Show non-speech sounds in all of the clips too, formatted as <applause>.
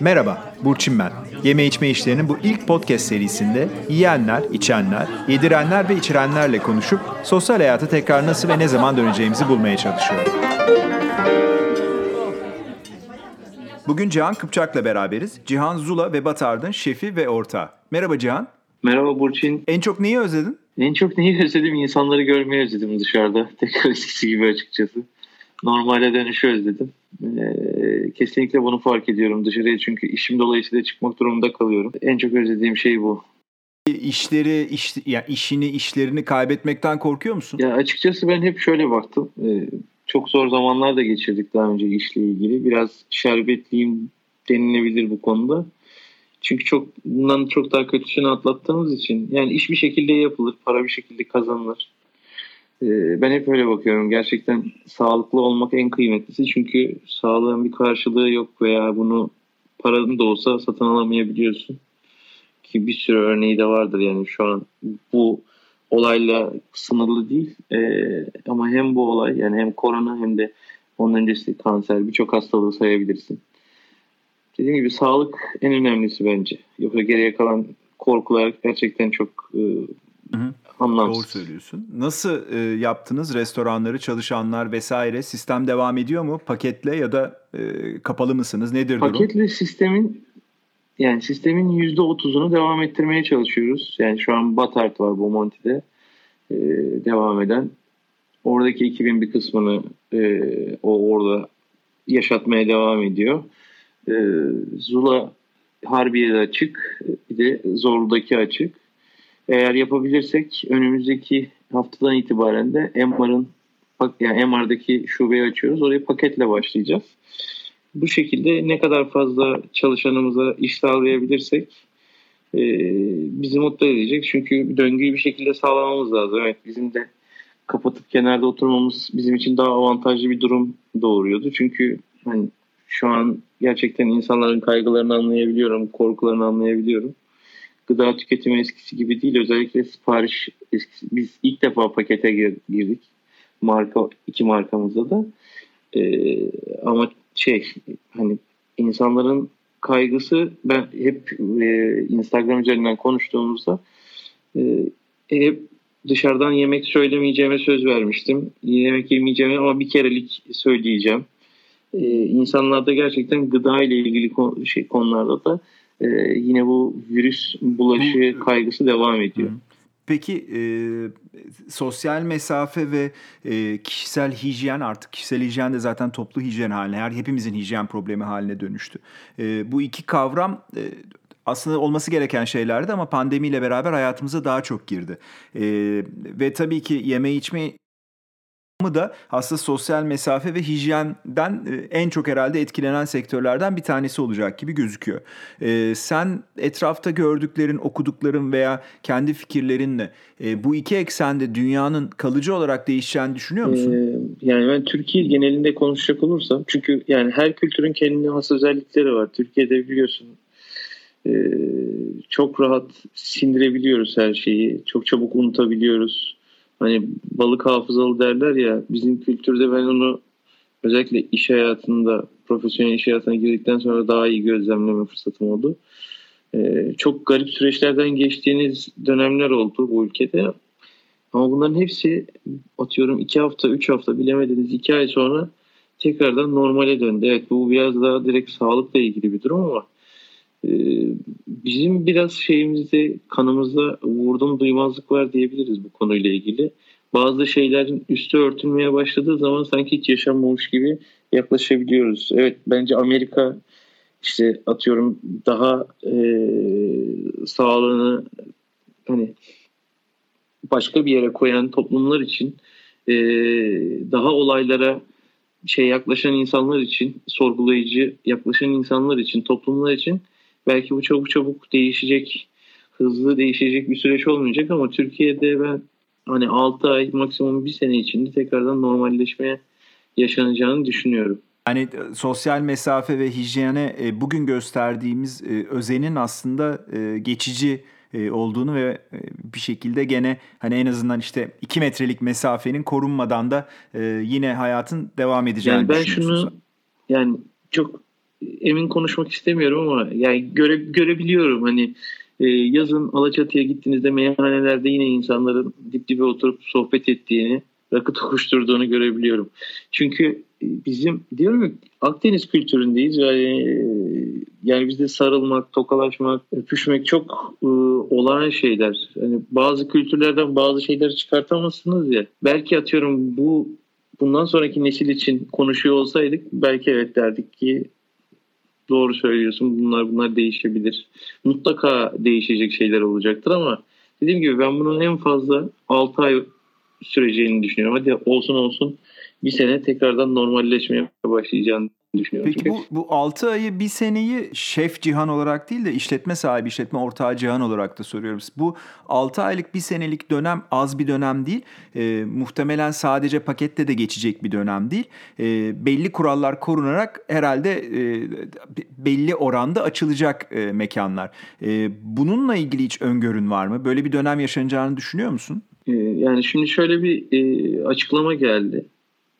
Merhaba, Burçin ben. Yeme içme işlerinin bu ilk podcast serisinde yiyenler, içenler, yedirenler ve içirenlerle konuşup sosyal hayata tekrar nasıl ve ne zaman döneceğimizi bulmaya çalışıyorum. Bugün Cihan Kıpçak'la beraberiz. Cihan Zula ve Batard'ın şefi ve ortağı. Merhaba Cihan. Merhaba Burçin. En çok neyi özledin? En çok neyi özledim? İnsanları görmeyi özledim dışarıda. Tekrar eskisi gibi açıkçası. Normale dönüşü özledim. Ee, kesinlikle bunu fark ediyorum dışarıya çünkü işim dolayısıyla çıkmak durumunda kalıyorum. En çok özlediğim şey bu. İşleri, iş, ya işini, işlerini kaybetmekten korkuyor musun? Ya açıkçası ben hep şöyle baktım. Ee, çok zor zamanlar da geçirdik daha önce işle ilgili. Biraz şerbetliyim denilebilir bu konuda. Çünkü çok bundan çok daha kötüsünü atlattığımız için yani iş bir şekilde yapılır, para bir şekilde kazanılır. Ee, ben hep öyle bakıyorum. Gerçekten sağlıklı olmak en kıymetlisi. Çünkü sağlığın bir karşılığı yok veya bunu paranın da olsa satın alamayabiliyorsun. Ki bir sürü örneği de vardır yani şu an bu olayla sınırlı değil. Ee, ama hem bu olay yani hem korona hem de onun öncesi kanser birçok hastalığı sayabilirsin. Dediğim gibi sağlık en önemlisi bence. Yoksa geriye kalan korkular gerçekten çok e, Hı hı. anlamsız. Doğru söylüyorsun. Nasıl e, yaptınız restoranları, çalışanlar vesaire? Sistem devam ediyor mu? Paketle ya da e, kapalı mısınız? Nedir durum? Paketli sistemin yani sistemin yüzde otuzunu devam ettirmeye çalışıyoruz. Yani şu an Batart var Bomonti'de e, devam eden. Oradaki ekibin bir kısmını e, o orada yaşatmaya devam ediyor. E, Zula Harbiye'de açık. Bir de Zorlu'daki açık. Eğer yapabilirsek önümüzdeki haftadan itibaren de MR'ın yani MR'daki şubeyi açıyoruz. Oraya paketle başlayacağız. Bu şekilde ne kadar fazla çalışanımıza iş sağlayabilirsek e, bizi mutlu edecek. Çünkü döngüyü bir şekilde sağlamamız lazım. Evet bizim de kapatıp kenarda oturmamız bizim için daha avantajlı bir durum doğuruyordu. Çünkü hani şu an gerçekten insanların kaygılarını anlayabiliyorum, korkularını anlayabiliyorum. Gıda tüketimi eskisi gibi değil. Özellikle sipariş eskisi. Biz ilk defa pakete girdik. Marka iki markamızda da. Ee, ama şey hani insanların kaygısı ben hep e, Instagram üzerinden konuştuğumuzda e, hep dışarıdan yemek söylemeyeceğime söz vermiştim. Yemek yemeyeceğime ama bir kerelik söyleyeceğim. E, insanlarda gerçekten gıda ile ilgili konu, şey, konularda da e, yine bu virüs bulaşı bu, kaygısı devam ediyor. Peki e, sosyal mesafe ve e, kişisel hijyen artık kişisel hijyen de zaten toplu hijyen haline, her hepimizin hijyen problemi haline dönüştü. E, bu iki kavram e, aslında olması gereken şeylerdi ama pandemiyle beraber hayatımıza daha çok girdi. E, ve tabii ki yeme içme da aslında sosyal mesafe ve hijyenden en çok herhalde etkilenen sektörlerden bir tanesi olacak gibi gözüküyor. Ee, sen etrafta gördüklerin, okudukların veya kendi fikirlerinle e, bu iki eksende dünyanın kalıcı olarak değişeceğini düşünüyor musun? Ee, yani ben Türkiye genelinde konuşacak olursam çünkü yani her kültürün kendine has özellikleri var. Türkiye'de biliyorsun e, çok rahat sindirebiliyoruz her şeyi. Çok çabuk unutabiliyoruz hani balık hafızalı derler ya bizim kültürde ben onu özellikle iş hayatında profesyonel iş hayatına girdikten sonra daha iyi gözlemleme fırsatım oldu. Ee, çok garip süreçlerden geçtiğiniz dönemler oldu bu ülkede. Ama bunların hepsi atıyorum iki hafta, üç hafta bilemediniz iki ay sonra tekrardan normale döndü. Evet bu biraz daha direkt sağlıkla ilgili bir durum ama bizim biraz şeyimizde kanımızda vurdum duymazlık var diyebiliriz bu konuyla ilgili. Bazı şeylerin üstü örtülmeye başladığı zaman sanki hiç yaşanmamış gibi yaklaşabiliyoruz. Evet bence Amerika işte atıyorum daha e, sağlığını hani başka bir yere koyan toplumlar için e, daha olaylara şey yaklaşan insanlar için sorgulayıcı yaklaşan insanlar için toplumlar için belki bu çabuk çabuk değişecek, hızlı değişecek bir süreç olmayacak ama Türkiye'de ben hani 6 ay maksimum bir sene içinde tekrardan normalleşmeye yaşanacağını düşünüyorum. Yani e, sosyal mesafe ve hijyene e, bugün gösterdiğimiz e, özenin aslında geçici olduğunu ve bir şekilde gene hani en azından işte 2 metrelik mesafenin korunmadan da yine hayatın devam edeceğini yani ben şunu yani çok emin konuşmak istemiyorum ama yani göre, görebiliyorum hani e, yazın Alaçatı'ya gittiğinizde meyhanelerde yine insanların dip dibe oturup sohbet ettiğini, rakı tokuşturduğunu görebiliyorum. Çünkü bizim diyorum ya Akdeniz kültüründeyiz yani yani bizde sarılmak, tokalaşmak, öpüşmek çok e, olağan şeyler. Yani bazı kültürlerden bazı şeyleri çıkartamazsınız ya. Belki atıyorum bu bundan sonraki nesil için konuşuyor olsaydık belki evet derdik ki doğru söylüyorsun bunlar bunlar değişebilir. Mutlaka değişecek şeyler olacaktır ama dediğim gibi ben bunun en fazla 6 ay süreceğini düşünüyorum. Hadi olsun olsun bir sene tekrardan normalleşmeye başlayacağını düşünüyorum. Peki bu, bu 6 ayı bir seneyi şef Cihan olarak değil de işletme sahibi, işletme ortağı Cihan olarak da soruyoruz. Bu 6 aylık bir senelik dönem az bir dönem değil. E, muhtemelen sadece pakette de geçecek bir dönem değil. E, belli kurallar korunarak herhalde e, belli oranda açılacak e, mekanlar. E, bununla ilgili hiç öngörün var mı? Böyle bir dönem yaşanacağını düşünüyor musun? Yani şimdi şöyle bir e, açıklama geldi.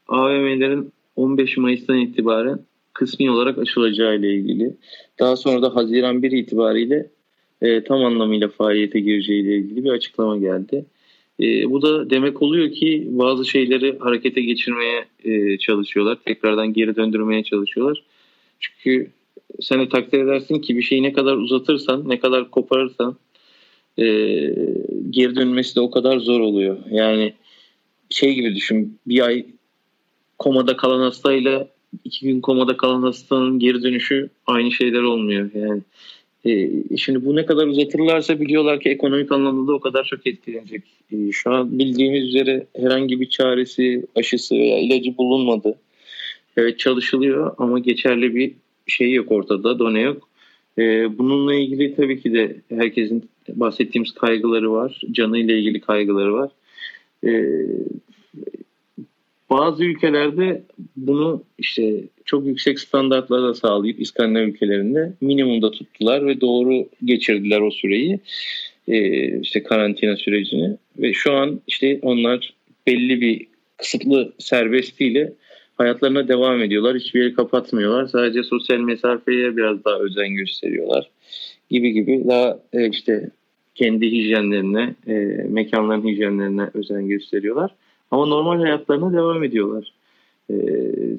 AVM'lerin 15 Mayıs'tan itibaren kısmi olarak açılacağı ile ilgili. Daha sonra da Haziran 1 itibariyle e, tam anlamıyla faaliyete gireceği ile ilgili bir açıklama geldi. E, bu da demek oluyor ki bazı şeyleri harekete geçirmeye e, çalışıyorlar. Tekrardan geri döndürmeye çalışıyorlar. Çünkü sen de takdir edersin ki bir şeyi ne kadar uzatırsan, ne kadar koparırsan e, geri dönmesi de o kadar zor oluyor. Yani şey gibi düşün bir ay komada kalan hastayla iki gün komada kalan hastanın geri dönüşü aynı şeyler olmuyor. Yani e, şimdi bu ne kadar uzatırlarsa biliyorlar ki ekonomik anlamda da o kadar çok etkilenecek. E, şu an bildiğimiz üzere herhangi bir çaresi, aşısı veya ilacı bulunmadı. Evet çalışılıyor ama geçerli bir şey yok ortada, done yok. E, bununla ilgili tabii ki de herkesin bahsettiğimiz kaygıları var. Canı ile ilgili kaygıları var. E, bazı ülkelerde bunu işte çok yüksek standartlara sağlayıp İskandinav ülkelerinde minimumda tuttular ve doğru geçirdiler o süreyi. Ee, işte karantina sürecini ve şu an işte onlar belli bir kısıtlı serbestliğiyle hayatlarına devam ediyorlar. Hiçbir yeri kapatmıyorlar. Sadece sosyal mesafeye biraz daha özen gösteriyorlar gibi gibi daha e, işte kendi hijyenlerine, e, mekanların hijyenlerine özen gösteriyorlar. Ama normal hayatlarına devam ediyorlar. Ee,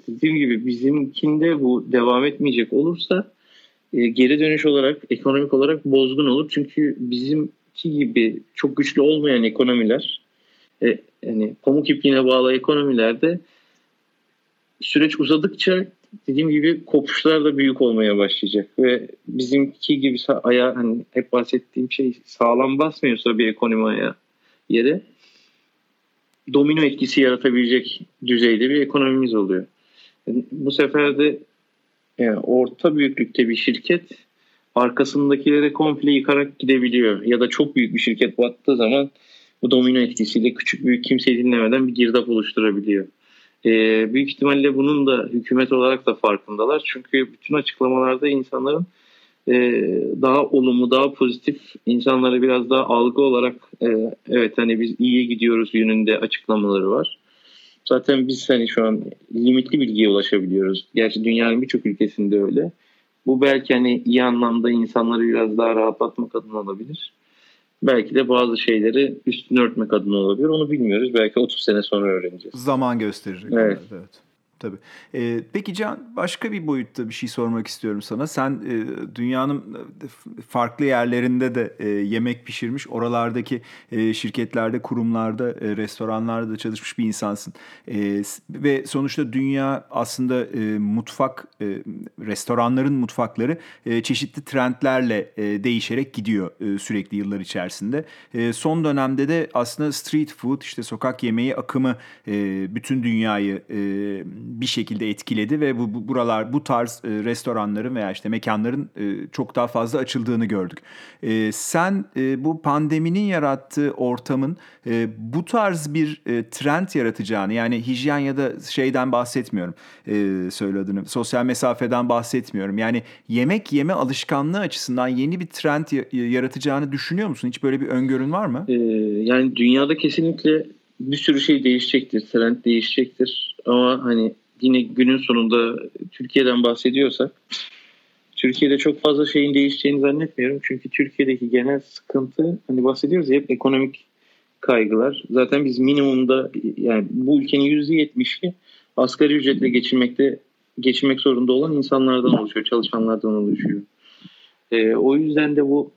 dediğim gibi bizimkinde bu devam etmeyecek olursa e, geri dönüş olarak ekonomik olarak bozgun olur. Çünkü bizimki gibi çok güçlü olmayan ekonomiler e, yani pamuk ipliğine bağlı ekonomilerde süreç uzadıkça dediğim gibi kopuşlar da büyük olmaya başlayacak ve bizimki gibi aya hani hep bahsettiğim şey sağlam basmıyorsa bir ekonomi aya yere domino etkisi yaratabilecek düzeyde bir ekonomimiz oluyor. Bu sefer de yani orta büyüklükte bir şirket arkasındakileri komple yıkarak gidebiliyor. Ya da çok büyük bir şirket battığı zaman bu domino etkisiyle küçük büyük kimseyi dinlemeden bir girdap oluşturabiliyor. Ee, büyük ihtimalle bunun da hükümet olarak da farkındalar. Çünkü bütün açıklamalarda insanların e, daha olumlu, daha pozitif insanlara biraz daha algı olarak e, evet hani biz iyiye gidiyoruz yönünde açıklamaları var. Zaten biz hani şu an limitli bilgiye ulaşabiliyoruz. Gerçi dünyanın birçok ülkesinde öyle. Bu belki hani iyi anlamda insanları biraz daha rahatlatmak adına olabilir. Belki de bazı şeyleri üstünü örtmek adına olabilir. Onu bilmiyoruz. Belki 30 sene sonra öğreneceğiz. Zaman gösterecek. Evet. evet. Tabii. Ee, peki Can başka bir boyutta bir şey sormak istiyorum sana. Sen e, dünyanın e, farklı yerlerinde de e, yemek pişirmiş, oralardaki e, şirketlerde, kurumlarda, e, restoranlarda da çalışmış bir insansın. E, ve sonuçta dünya aslında e, mutfak, e, restoranların mutfakları e, çeşitli trendlerle e, değişerek gidiyor e, sürekli yıllar içerisinde. E, son dönemde de aslında street food, işte sokak yemeği akımı e, bütün dünyayı e, bir şekilde etkiledi ve bu, bu buralar bu tarz e, restoranların veya işte mekanların e, çok daha fazla açıldığını gördük. E, sen e, bu pandeminin yarattığı ortamın e, bu tarz bir e, trend yaratacağını yani hijyen ya da şeyden bahsetmiyorum e, söyle sosyal mesafeden bahsetmiyorum. Yani yemek yeme alışkanlığı açısından yeni bir trend yaratacağını düşünüyor musun? Hiç böyle bir öngörün var mı? Ee, yani dünyada kesinlikle bir sürü şey değişecektir, trend değişecektir. Ama hani yine günün sonunda Türkiye'den bahsediyorsak Türkiye'de çok fazla şeyin değişeceğini zannetmiyorum. Çünkü Türkiye'deki genel sıkıntı hani bahsediyoruz ya hep ekonomik kaygılar. Zaten biz minimumda yani bu ülkenin yüzde yetmişi asgari ücretle geçinmekte geçinmek zorunda olan insanlardan oluşuyor, çalışanlardan oluşuyor. E, o yüzden de bu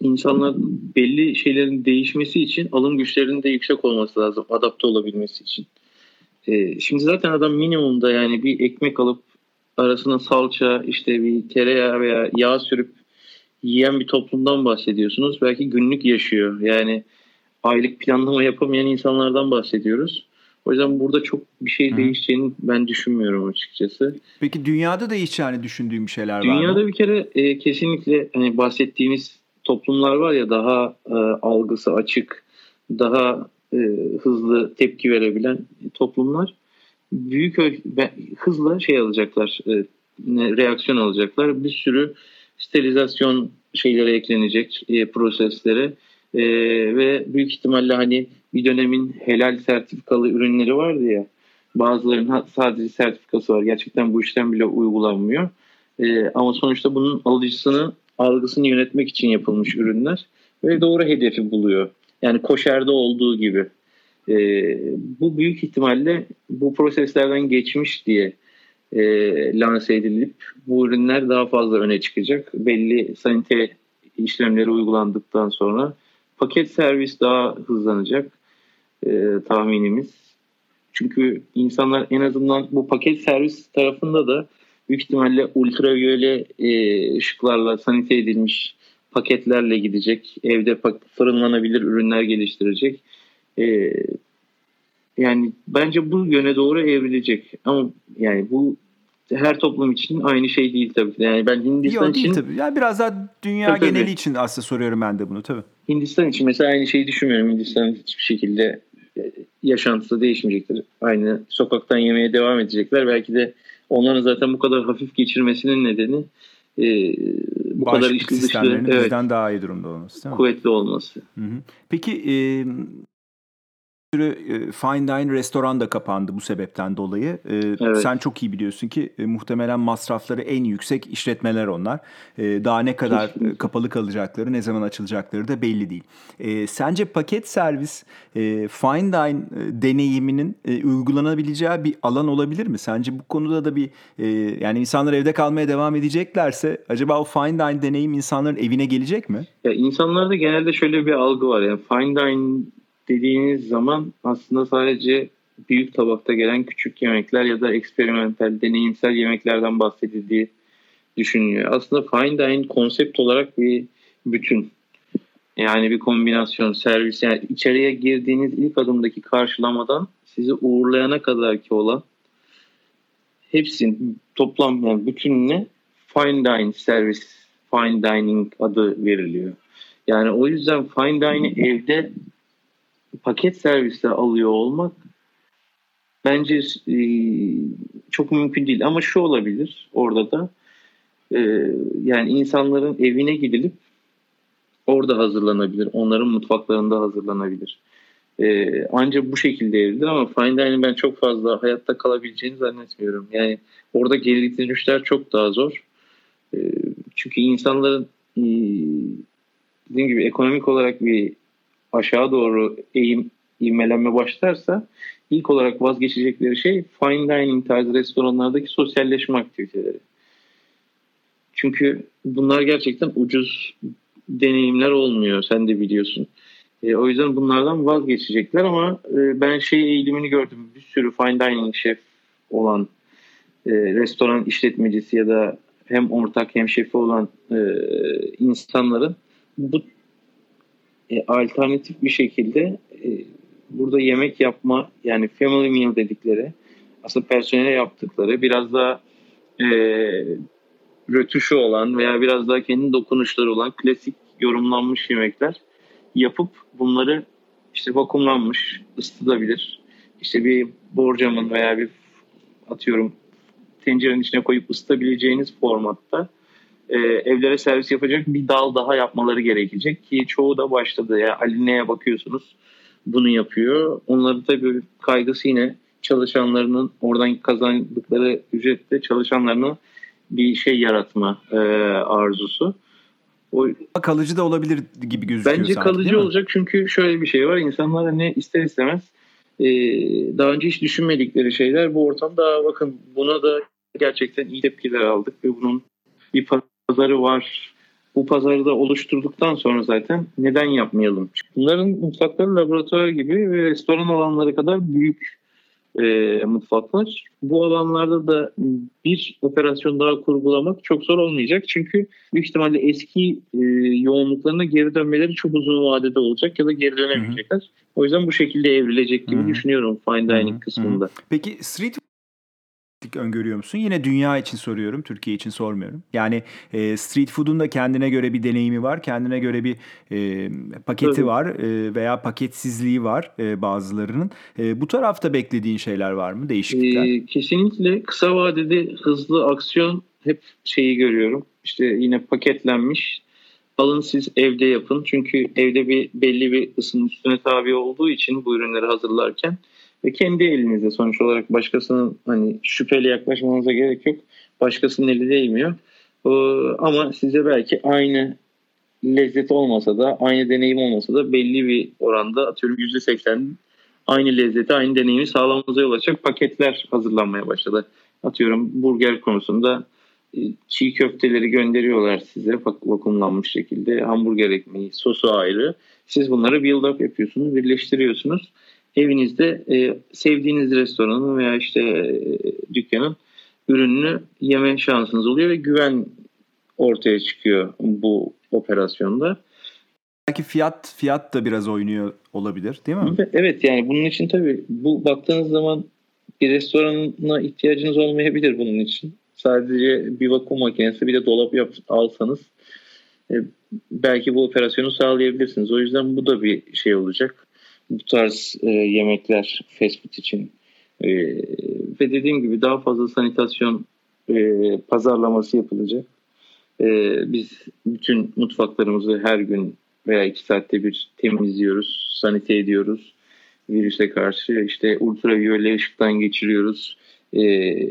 insanlar belli şeylerin değişmesi için alım güçlerinin de yüksek olması lazım adapte olabilmesi için. E, şimdi zaten adam minimumda yani bir ekmek alıp arasına salça işte bir tereyağı veya yağ sürüp yiyen bir toplumdan bahsediyorsunuz. Belki günlük yaşıyor. Yani aylık planlama yapamayan insanlardan bahsediyoruz. O yüzden burada çok bir şey Hı. değişeceğini ben düşünmüyorum açıkçası. Peki dünyada değişeceğini düşündüğüm şeyler dünyada var mı? Dünyada bir kere e, kesinlikle hani bahsettiğimiz toplumlar var ya daha e, algısı açık, daha e, hızlı tepki verebilen toplumlar büyük hızla şey alacaklar, e, reaksiyon alacaklar. Bir sürü sterilizasyon şeylere eklenecek e, proseslere e, ve büyük ihtimalle hani bir dönemin helal sertifikalı ürünleri vardı ya bazılarının sadece sertifikası var. Gerçekten bu işlem bile uygulanmıyor. E, ama sonuçta bunun alıcısını algısını yönetmek için yapılmış ürünler ve doğru hedefi buluyor. Yani koşerde olduğu gibi. E, bu büyük ihtimalle bu proseslerden geçmiş diye e, lanse edilip bu ürünler daha fazla öne çıkacak. Belli sanite işlemleri uygulandıktan sonra paket servis daha hızlanacak e, tahminimiz. Çünkü insanlar en azından bu paket servis tarafında da büyük ihtimalle ultraviyole e, ışıklarla sanite edilmiş paketlerle gidecek. Evde fırınlanabilir ürünler geliştirecek. E, yani bence bu yöne doğru evrilecek. Ama yani bu her toplum için aynı şey değil tabii. Yani ben Hindistan Yok, için tabii. Yani biraz daha dünya tabii, geneli tabii. için aslında soruyorum ben de bunu tabii. Hindistan için mesela aynı şeyi düşünmüyorum. Hindistan hiçbir şekilde e, yaşantısı değişmeyecektir. Aynı sokaktan yemeye devam edecekler. Belki de onların zaten bu kadar hafif geçirmesinin nedeni e, bu kadar içli dışlı evet, daha iyi durumda olması. Değil mi? Kuvvetli olması. Hı hı. Peki e, sürü e, fine dine restoran da kapandı bu sebepten dolayı. E, evet. Sen çok iyi biliyorsun ki e, muhtemelen masrafları en yüksek işletmeler onlar. Daha ne kadar Kesinlikle. kapalı kalacakları, ne zaman açılacakları da belli değil. Sence paket servis fine dine deneyiminin uygulanabileceği bir alan olabilir mi? Sence bu konuda da bir yani insanlar evde kalmaya devam edeceklerse acaba o fine dine deneyim insanların evine gelecek mi? Ya insanlarda genelde şöyle bir algı var. Yani fine dine dediğiniz zaman aslında sadece büyük tabakta gelen küçük yemekler ya da eksperimental, deneyimsel yemeklerden bahsedildiği düşünülüyor. Aslında fine dining konsept olarak bir bütün. Yani bir kombinasyon, servis. Yani içeriye girdiğiniz ilk adımdaki karşılamadan sizi uğurlayana kadar ki olan hepsinin toplam yani bütününe fine dining servis, fine dining adı veriliyor. Yani o yüzden fine dining evde paket servisle alıyor olmak bence e, çok mümkün değil. Ama şu olabilir orada da e, yani insanların evine gidilip orada hazırlanabilir. Onların mutfaklarında hazırlanabilir. E, ancak bu şekilde evrilir ama fine dining ben çok fazla hayatta kalabileceğini zannetmiyorum. Yani orada geri dönüşler çok daha zor. Çünkü insanların dediğim gibi ekonomik olarak bir aşağı doğru eğim ivmelenme başlarsa ilk olarak vazgeçecekleri şey fine dining tarzı restoranlardaki sosyalleşme aktiviteleri. Çünkü bunlar gerçekten ucuz deneyimler olmuyor. Sen de biliyorsun. E, o yüzden bunlardan vazgeçecekler ama e, ben şey eğilimini gördüm. Bir sürü fine dining şef olan e, restoran işletmecisi ya da hem ortak hem şefi olan e, insanların bu e, alternatif bir şekilde e, burada yemek yapma yani family meal dedikleri aslında personele yaptıkları biraz daha e, rötuşu olan veya biraz daha kendi dokunuşları olan klasik yorumlanmış yemekler yapıp bunları işte vakumlanmış ısıtılabilir. İşte bir borcamın veya bir atıyorum tencerenin içine koyup ısıtabileceğiniz formatta e, evlere servis yapacak bir dal daha yapmaları gerekecek ki çoğu da başladı. Ya yani Aline'ye bakıyorsunuz bunu yapıyor. Onların tabii kaygısı yine çalışanlarının oradan kazandıkları ücretle çalışanlarını bir şey yaratma e, arzusu. O, kalıcı da olabilir gibi gözüküyor Bence sanki, kalıcı olacak çünkü şöyle bir şey var. İnsanlar ne ister istemez e, daha önce hiç düşünmedikleri şeyler bu ortamda bakın buna da gerçekten iyi tepkiler aldık ve bunun bir pazarı var. Bu pazarı da oluşturduktan sonra zaten neden yapmayalım? Bunların mutfakları laboratuvar gibi ve restoran alanları kadar büyük e, mutfaklar. Bu alanlarda da bir operasyon daha kurgulamak çok zor olmayacak. Çünkü büyük ihtimalle eski e, yoğunluklarına geri dönmeleri çok uzun vadede olacak ya da geri dönemeyecekler. Hı-hı. O yüzden bu şekilde evrilecek gibi Hı-hı. düşünüyorum fine dining Hı-hı. kısmında. Peki street öngörüyor musun? Yine dünya için soruyorum, Türkiye için sormuyorum. Yani e, street food'un da kendine göre bir deneyimi var, kendine göre bir e, paketi Tabii. var e, veya paketsizliği var e, bazılarının. E, bu tarafta beklediğin şeyler var mı, değişiklikler? E, kesinlikle kısa vadede hızlı aksiyon hep şeyi görüyorum. İşte yine paketlenmiş alın siz evde yapın. Çünkü evde bir belli bir ısının üstüne tabi olduğu için bu ürünleri hazırlarken ve kendi elinizde sonuç olarak başkasının hani şüpheli yaklaşmanıza gerek yok. Başkasının eli değmiyor. Ee, ama size belki aynı lezzet olmasa da aynı deneyim olmasa da belli bir oranda atıyorum %80 aynı lezzeti aynı deneyimi sağlamanıza yol açacak paketler hazırlanmaya başladı. Atıyorum burger konusunda e, çiğ köfteleri gönderiyorlar size vakumlanmış şekilde. Hamburger ekmeği, sosu ayrı. Siz bunları build up yapıyorsunuz, birleştiriyorsunuz evinizde e, sevdiğiniz restoranın veya işte e, dükkanın ürününü yeme şansınız oluyor ve güven ortaya çıkıyor bu operasyonda. Belki fiyat fiyat da biraz oynuyor olabilir değil mi? Evet yani bunun için tabii bu baktığınız zaman bir restorana ihtiyacınız olmayabilir bunun için. Sadece bir vakum makinesi bir de dolap yap, alsanız e, belki bu operasyonu sağlayabilirsiniz. O yüzden bu da bir şey olacak bu tarz e, yemekler fast food için e, ve dediğim gibi daha fazla sanitasyon e, pazarlaması yapılacak. E, biz bütün mutfaklarımızı her gün veya iki saatte bir temizliyoruz, sanite ediyoruz virüse karşı. işte ultraviyole ışıktan geçiriyoruz e,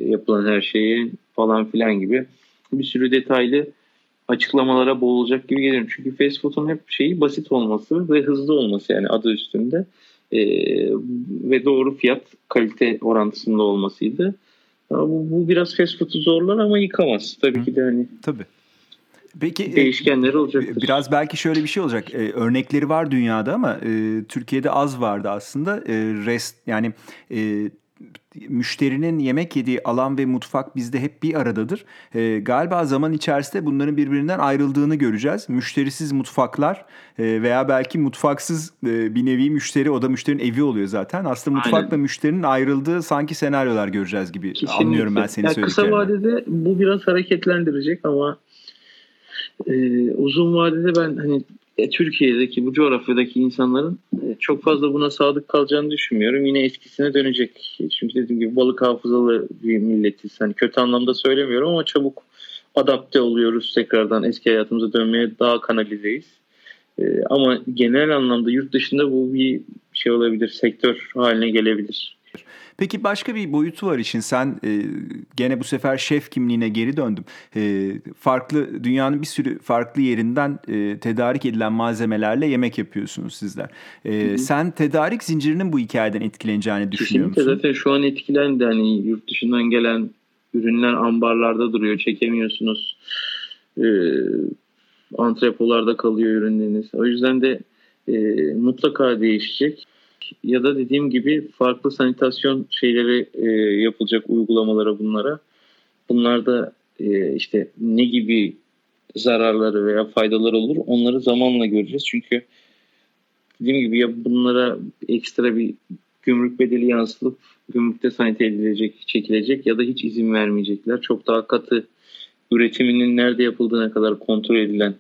yapılan her şeyi falan filan gibi bir sürü detaylı açıklamalara boğulacak gibi gelirim. Çünkü fast food'un hep şeyi basit olması ve hızlı olması yani adı üstünde e, ve doğru fiyat kalite orantısında olmasıydı. Ama bu, bu biraz fast food'u zorlar ama yıkamaz. Tabii Hı. ki de hani. Tabii. Peki değişkenleri olacaktır. Biraz belki şöyle bir şey olacak. Ee, örnekleri var dünyada ama e, Türkiye'de az vardı aslında. E, rest yani e, müşterinin yemek yediği alan ve mutfak bizde hep bir aradadır. E, galiba zaman içerisinde bunların birbirinden ayrıldığını göreceğiz. Müşterisiz mutfaklar e, veya belki mutfaksız e, bir nevi müşteri o da müşterinin evi oluyor zaten. Aslında mutfakla Aynen. müşterinin ayrıldığı sanki senaryolar göreceğiz gibi Kesinlikle. anlıyorum ben seni yani Kısa vadede bu biraz hareketlendirecek ama e, uzun vadede ben hani e, Türkiye'deki bu coğrafyadaki insanların e, çok fazla buna sadık kalacağını düşünmüyorum. Yine eskisine dönecek. Çünkü dediğim gibi balık hafızalı bir milletiz. Hani kötü anlamda söylemiyorum ama çabuk adapte oluyoruz tekrardan eski hayatımıza dönmeye daha kanalizeyiz. E, ama genel anlamda yurt dışında bu bir şey olabilir, sektör haline gelebilir. Peki başka bir boyutu var için sen e, gene bu sefer şef kimliğine geri döndüm. E, farklı dünyanın bir sürü farklı yerinden e, tedarik edilen malzemelerle yemek yapıyorsunuz sizler. E, sen tedarik zincirinin bu hikayeden etkileneceğini düşünüyor musun? Kesinlikle zaten şu an etkilendi. Hani yurt dışından gelen ürünler ambarlarda duruyor çekemiyorsunuz. E, antrepolarda kalıyor ürünleriniz. O yüzden de e, mutlaka değişecek ya da dediğim gibi farklı sanitasyon şeyleri e, yapılacak uygulamalara bunlara. Bunlar da e, işte ne gibi zararları veya faydaları olur onları zamanla göreceğiz. Çünkü dediğim gibi ya bunlara ekstra bir gümrük bedeli yansıtılıp gümrükte sanite edilecek, çekilecek ya da hiç izin vermeyecekler. Çok daha katı üretiminin nerede yapıldığına kadar kontrol edilen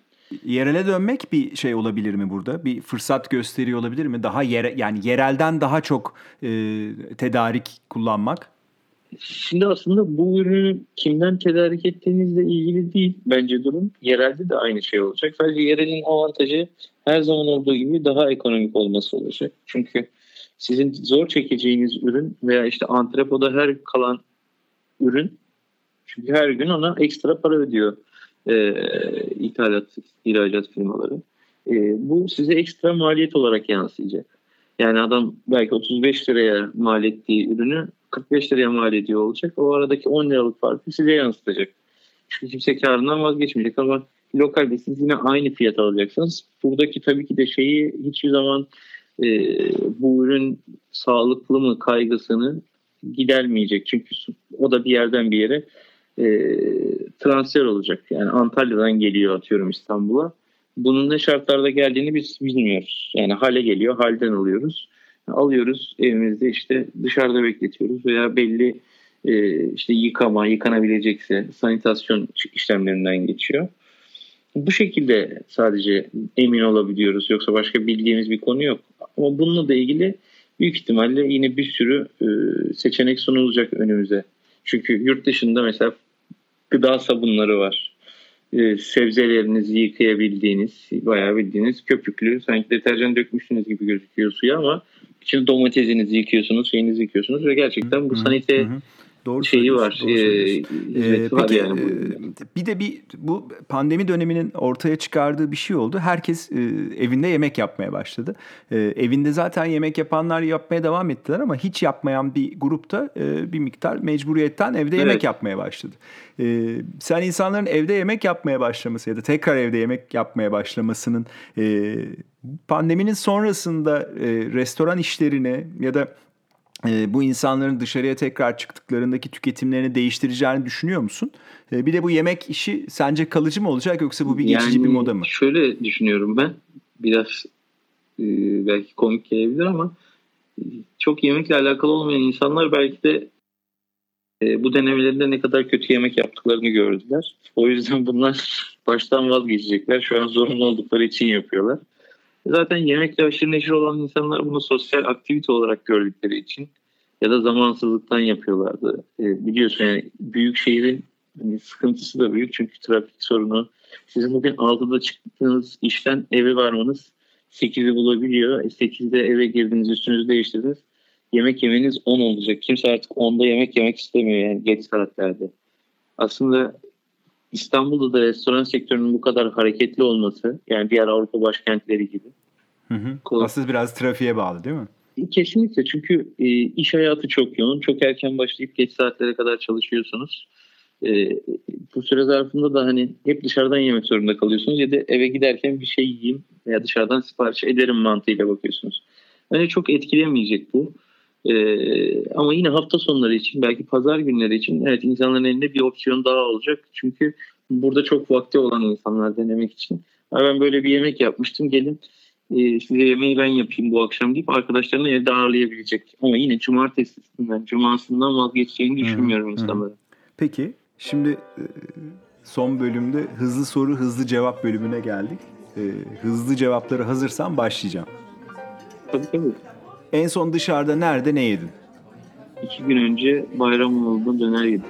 Yerele dönmek bir şey olabilir mi burada? Bir fırsat gösteriyor olabilir mi? Daha yere yani yerelden daha çok e, tedarik kullanmak. Şimdi aslında bu ürünü kimden tedarik ettiğinizle ilgili değil bence durum. Yerelde de aynı şey olacak. Sadece yerelin avantajı her zaman olduğu gibi daha ekonomik olması olacak. Çünkü sizin zor çekeceğiniz ürün veya işte antrepoda her kalan ürün Çünkü her gün ona ekstra para ödüyor e, ithalat, ihracat firmaları. E, bu size ekstra maliyet olarak yansıyacak. Yani adam belki 35 liraya mal ettiği ürünü 45 liraya mal ediyor olacak. O aradaki 10 liralık farkı size yansıtacak. Çünkü kimse karından vazgeçmeyecek ama lokalde siz yine aynı fiyat alacaksınız. Buradaki tabii ki de şeyi hiçbir zaman e, bu ürün sağlıklı mı kaygısını gidermeyecek. Çünkü o da bir yerden bir yere e, transfer olacak. Yani Antalya'dan geliyor atıyorum İstanbul'a. Bunun ne şartlarda geldiğini biz bilmiyoruz. Yani hale geliyor, halden alıyoruz. Alıyoruz evimizde işte dışarıda bekletiyoruz veya belli e, işte yıkama, yıkanabilecekse sanitasyon işlemlerinden geçiyor. Bu şekilde sadece emin olabiliyoruz. Yoksa başka bildiğimiz bir konu yok. Ama bununla da ilgili büyük ihtimalle yine bir sürü e, seçenek sunulacak önümüze. Çünkü yurt dışında mesela gıda sabunları var. E, sebzelerinizi yıkayabildiğiniz, bayağı bildiğiniz köpüklü, sanki deterjan dökmüşsünüz gibi gözüküyor suya ama içinde domatesinizi yıkıyorsunuz, şeyinizi yıkıyorsunuz ve gerçekten bu sanite. Doğru şeyi var. Doğru e, ee, peki, yani. E, bir de bir bu pandemi döneminin ortaya çıkardığı bir şey oldu. Herkes e, evinde yemek yapmaya başladı. E, evinde zaten yemek yapanlar yapmaya devam ettiler ama hiç yapmayan bir grupta e, bir miktar mecburiyetten evde yemek evet. yapmaya başladı. E, sen insanların evde yemek yapmaya başlaması ya da tekrar evde yemek yapmaya başlamasının e, pandeminin sonrasında e, restoran işlerine ya da e, bu insanların dışarıya tekrar çıktıklarındaki tüketimlerini değiştireceğini düşünüyor musun? E, bir de bu yemek işi sence kalıcı mı olacak yoksa bu bir geçici yani, bir moda mı? Şöyle düşünüyorum ben. Biraz e, belki komik gelebilir ama çok yemekle alakalı olmayan insanlar belki de e, bu denemelerinde ne kadar kötü yemek yaptıklarını gördüler. O yüzden bunlar <laughs> baştan vazgeçecekler. Şu an zorunlu oldukları için yapıyorlar. Zaten yemekle aşırı neşir olan insanlar bunu sosyal aktivite olarak gördükleri için ya da zamansızlıktan yapıyorlardı. E, biliyorsun yani büyük şehrin hani sıkıntısı da büyük çünkü trafik sorunu. Sizin bugün 6'da çıktığınız işten eve varmanız 8'i bulabiliyor. E, 8'de eve girdiniz üstünüzü değiştirdiniz. Yemek yemeniz 10 olacak. Kimse artık 10'da yemek yemek istemiyor yani geç saatlerde. Aslında İstanbul'da da restoran sektörünün bu kadar hareketli olması yani diğer Avrupa başkentleri gibi. Hı hı. Aslında biraz trafiğe bağlı değil mi? E, kesinlikle çünkü e, iş hayatı çok yoğun. Çok erken başlayıp geç saatlere kadar çalışıyorsunuz. E, bu süre zarfında da hani hep dışarıdan yemek zorunda kalıyorsunuz ya da eve giderken bir şey yiyeyim veya dışarıdan sipariş ederim mantığıyla bakıyorsunuz. Hani çok etkilemeyecek bu. Ee, ama yine hafta sonları için belki pazar günleri için evet insanların elinde bir opsiyon daha olacak. Çünkü burada çok vakti olan insanlar denemek için. Ben böyle bir yemek yapmıştım gelin e, size yemeği ben yapayım bu akşam deyip arkadaşlarını evde ağırlayabilecek. Ama yine cumartesinden, cumasından vazgeçeceğini düşünmüyorum insanların. Peki şimdi e, son bölümde hızlı soru hızlı cevap bölümüne geldik. E, hızlı cevapları hazırsan başlayacağım. Tabii tabii. En son dışarıda nerede ne yedin? İki gün önce bayram oldu döner yedim.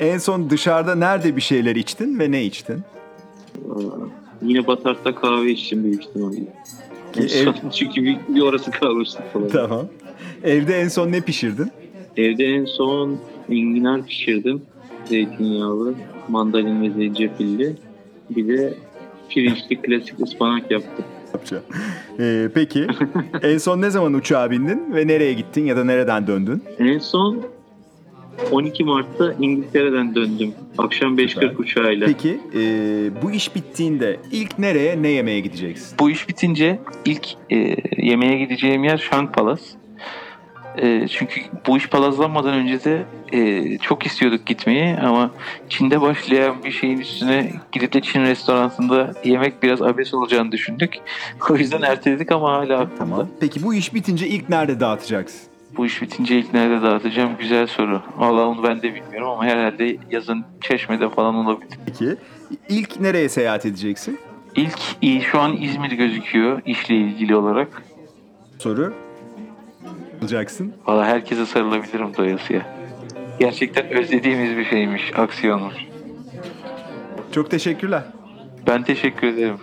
En son dışarıda nerede bir şeyler içtin ve ne içtin? Yine Batar'da kahve içtim büyük ihtimalle. Ev... <laughs> Çünkü bir, bir orası kalmıştık falan. Tamam. Evde en son ne pişirdin? Evde en son enginar pişirdim. Zeytinyağlı, mandalin ve zencefilli. Bir de pirinçli klasik ıspanak yaptım. Yapacağım. Ee, peki en son ne zaman uçağa bindin ve nereye gittin ya da nereden döndün? En son 12 Mart'ta İngiltere'den döndüm. Akşam 5.40 uçağıyla. Peki e, bu iş bittiğinde ilk nereye ne yemeye gideceksin? Bu iş bitince ilk e, yemeğe gideceğim yer Shank Palace. E, çünkü bu iş palazlanmadan önce de e, çok istiyorduk gitmeyi ama Çin'de başlayan bir şeyin üstüne gidip de Çin restoranında yemek biraz abes olacağını düşündük. <laughs> O yüzden erteledik ama hala aklımda. Tamam. Peki bu iş bitince ilk nerede dağıtacaksın? Bu iş bitince ilk nerede dağıtacağım? Güzel soru. Valla onu ben de bilmiyorum ama herhalde yazın Çeşme'de falan olabilir. Peki ilk nereye seyahat edeceksin? İlk şu an İzmir gözüküyor işle ilgili olarak. Soru? Olacaksın. Valla herkese sarılabilirim doyasıya. Gerçekten özlediğimiz bir şeymiş aksiyonu. Çok teşekkürler. Ben teşekkür ederim.